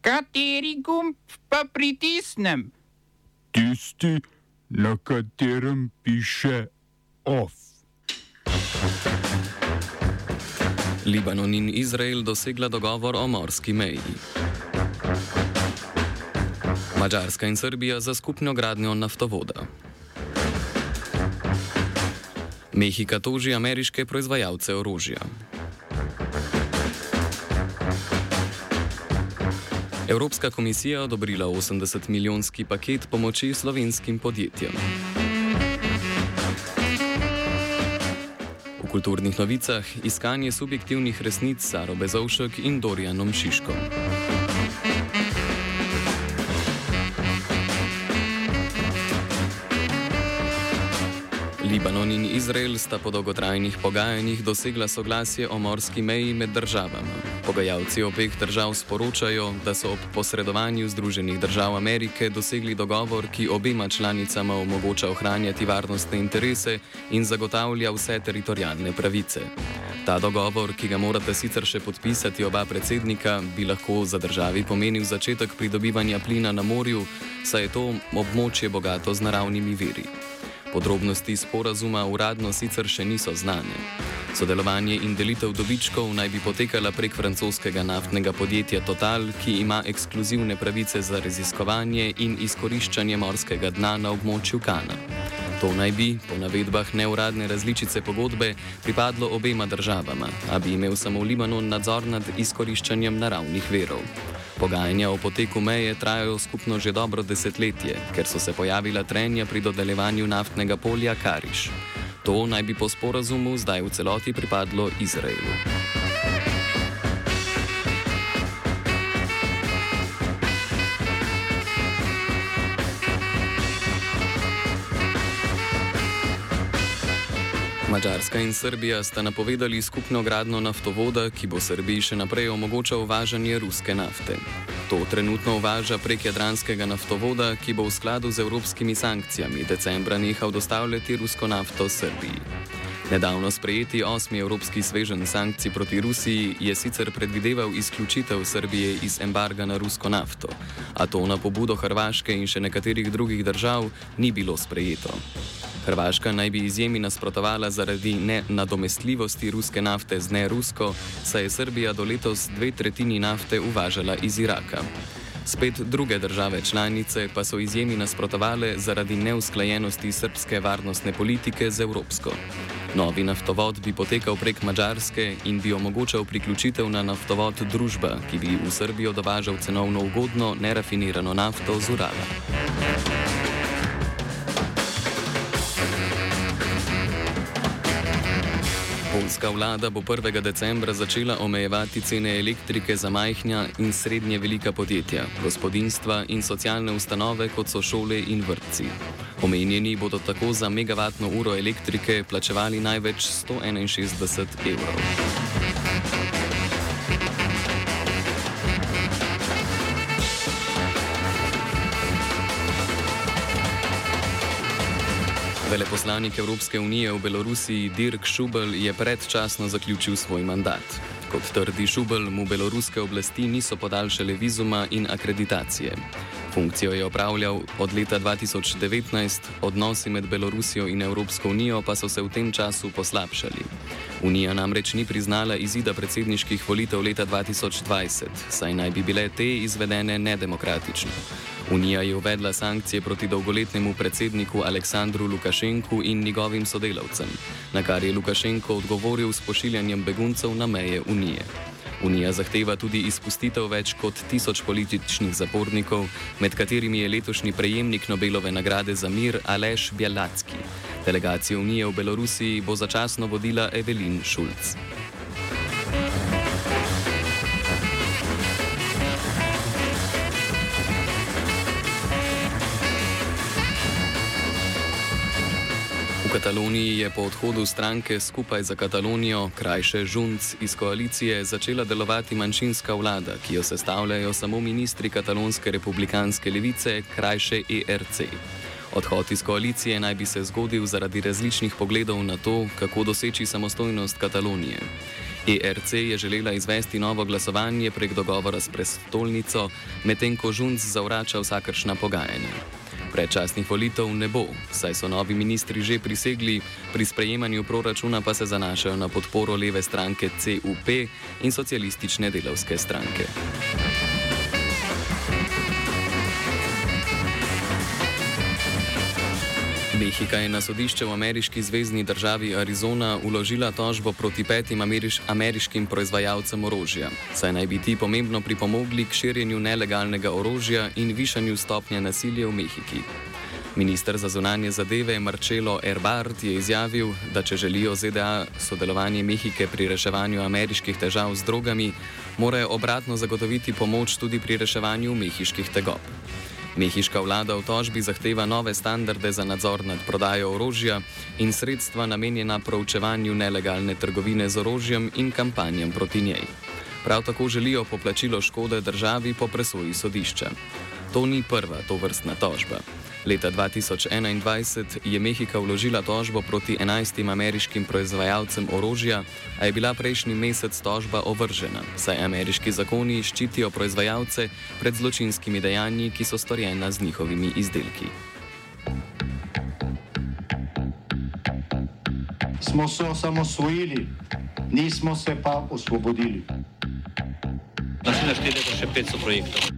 Kateri gumb pa pritisnem? Tisti, na katerem piše OF. Libanon in Izrael dosegla dogovor o morski meji. Mačarska in Srbija za skupno gradnjo naftovoda. Mehika toži ameriške proizvajalce orožja. Evropska komisija odobrila 80 milijonski paket pomoči slovenskim podjetjem. V kulturnih novicah iskanje subjektivnih resnic Saro Bezovšek in Dorijanom Šiškom. Libanon in Izrael sta po dolgotrajnih pogajanjih dosegla soglasje o morski meji med državama. Pogajalci obeh držav sporočajo, da so ob posredovanju Združenih držav Amerike dosegli dogovor, ki obema članicama omogoča ohranjati varnostne interese in zagotavlja vse teritorijalne pravice. Ta dogovor, ki ga morate sicer še podpisati oba predsednika, bi lahko za državi pomenil začetek pridobivanja plina na morju, saj je to območje bogato z naravnimi viri. Podrobnosti sporazuma uradno sicer še niso znane. Sodelovanje in delitev dobičkov naj bi potekala prek francoskega naftnega podjetja Total, ki ima ekskluzivne pravice za raziskovanje in izkoriščanje morskega dna na območju Kana. To naj bi, po navedbah neuradne različice pogodbe, pripadlo obema državama, a bi imel samo Libanon nadzor nad izkoriščanjem naravnih verov. Pogajanja o poteku meje trajajo skupno že dobro desetletje, ker so se pojavila trenja pri dodeljevanju naftnega polja Kariš. To naj bi po sporazumu zdaj v celoti pripadlo Izraelu. Mačarska in Srbija sta napovedali skupno gradno naftovoda, ki bo Srbiji še naprej omogočal uvažanje ruske nafte. To trenutno uvaža prek jadranskega naftovoda, ki bo v skladu z evropskimi sankcijami decembra nehal dostavljati rusko nafto Srbiji. Nedavno sprejeti osmi evropski svežen sankcij proti Rusiji je sicer predvideval izključitev Srbije iz embarga na rusko nafto, a to na pobudo Hrvaške in še nekaterih drugih držav ni bilo sprejeto. Hrvaška naj bi izjemi nasprotovala zaradi nenadomestljivosti ruske nafte z nerusko, saj je Srbija do letos dve tretjini nafte uvažala iz Iraka. Spet druge države članice pa so izjemi nasprotovale zaradi neusklajenosti srpske varnostne politike z evropsko. Novi naftovod bi potekal prek Mačarske in bi omogočal priključitev na naftovod družba, ki bi v Srbijo dovažal cenovno ugodno nerafinirano nafto z Urala. Polska vlada bo 1. decembra začela omejevati cene elektrike za majhna in srednje velika podjetja, gospodinstva in socialne ustanove, kot so šole in vrtci. Omenjeni bodo tako za megavatno uro elektrike plačevali največ 161 evrov. Veleposlanik Evropske unije v Belorusiji Dirk Šubel je predčasno zaključil svoj mandat. Kot trdi Šubel, mu beloruske oblasti niso podaljšale vizuma in akreditacije. Funkcijo je opravljal od leta 2019, odnosi med Belorusijo in Evropsko unijo pa so se v tem času poslabšali. Unija namreč ni priznala izida predsedniških volitev leta 2020, saj naj bi bile te izvedene nedemokratično. Unija je uvedla sankcije proti dolgoletnemu predsedniku Aleksandru Lukašenku in njegovim sodelavcem, na kar je Lukašenko odgovoril s pošiljanjem beguncev na meje Unije. Unija zahteva tudi izpustitev več kot tisoč političnih zapornikov, med katerimi je letošnji prejemnik Nobelove nagrade za mir Aleš Bjelacki. Delegacijo Unije v Belorusiji bo začasno vodila Evelin Šulc. V Kataloniji je po odhodu stranke Skupaj za Katalonijo, krajše Žunc, iz koalicije začela delovati manjšinska vlada, ki jo sestavljajo samo ministri katalonske republikanske levice, krajše ERC. Odhod iz koalicije naj bi se zgodil zaradi različnih pogledov na to, kako doseči samostojnost Katalonije. ERC je želela izvesti novo glasovanje prek dogovora s prestolnico, medtem ko Žunc zavrača vsakršna pogajanja. Predčasnih volitev ne bo, saj so novi ministri že prisegli, pri sprejemanju proračuna pa se zanašajo na podporo leve stranke CUP in socialistične delavske stranke. Mehika je na sodišče v ameriški zvezdni državi Arizona uložila tožbo proti petim ameriš ameriškim proizvajalcem orožja, saj naj bi ti pomembno pripomogli k širjenju nelegalnega orožja in višanju stopnje nasilja v Mehiki. Ministr za zunanje zadeve Marcelo Erbart je izjavil, da če želijo ZDA sodelovanje Mehike pri reševanju ameriških težav z drogami, morajo obratno zagotoviti pomoč tudi pri reševanju mehiških tegob. Mehiška vlada v tožbi zahteva nove standarde za nadzor nad prodajo orožja in sredstva namenjena proučevanju nelegalne trgovine z orožjem in kampanjam proti njej. Prav tako želijo poplačilo škode državi po presoji sodišča. To ni prva to vrstna tožba. Leta 2021 je Mehika vložila tožbo proti 11 ameriškim proizvajalcem orožja, a je bila prejšnji mesec tožba ovržena, saj ameriški zakoni ščitijo proizvajalce pred zločinskimi dejanji, ki so storjena z njihovimi izdelki. Smo se osamosvojili, nismo se pa osvobodili. Naslednje število je še 500 projektov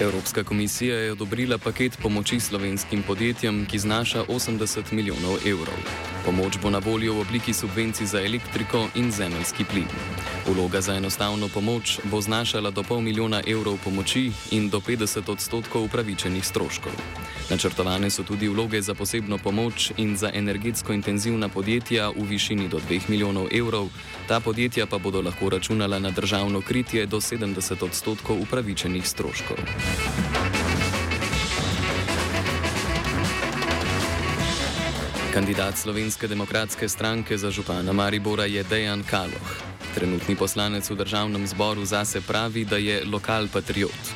Evropska komisija je odobrila paket pomoči slovenskim podjetjem, ki znaša 80 milijonov evrov. Pomoč bo na voljo v obliki subvencij za elektriko in zemeljski plin. Vloga za enostavno pomoč bo znašala do pol milijona evrov pomoči in do 50 odstotkov upravičenih stroškov. Načrtovane so tudi vloge za posebno pomoč in za energetsko intenzivna podjetja v višini do 2 milijonov evrov, ta podjetja pa bodo lahko računala na državno kritje do 70 odstotkov upravičenih stroškov. Kandidat Slovenske demokratske stranke za župana Maribora je Dejan Kaloh. Trenutni poslanec v državnem zboru zase pravi, da je lokal patriot.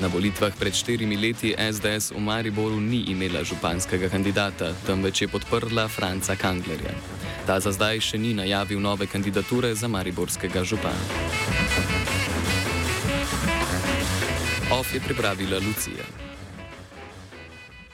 Na volitvah pred štirimi leti SDS v Mariboru ni imela županskega kandidata, temveč je podprla Franca Kanglerja. Ta za zdaj še ni najavil nove kandidature za mariborskega župana. OF je pripravila Lucija.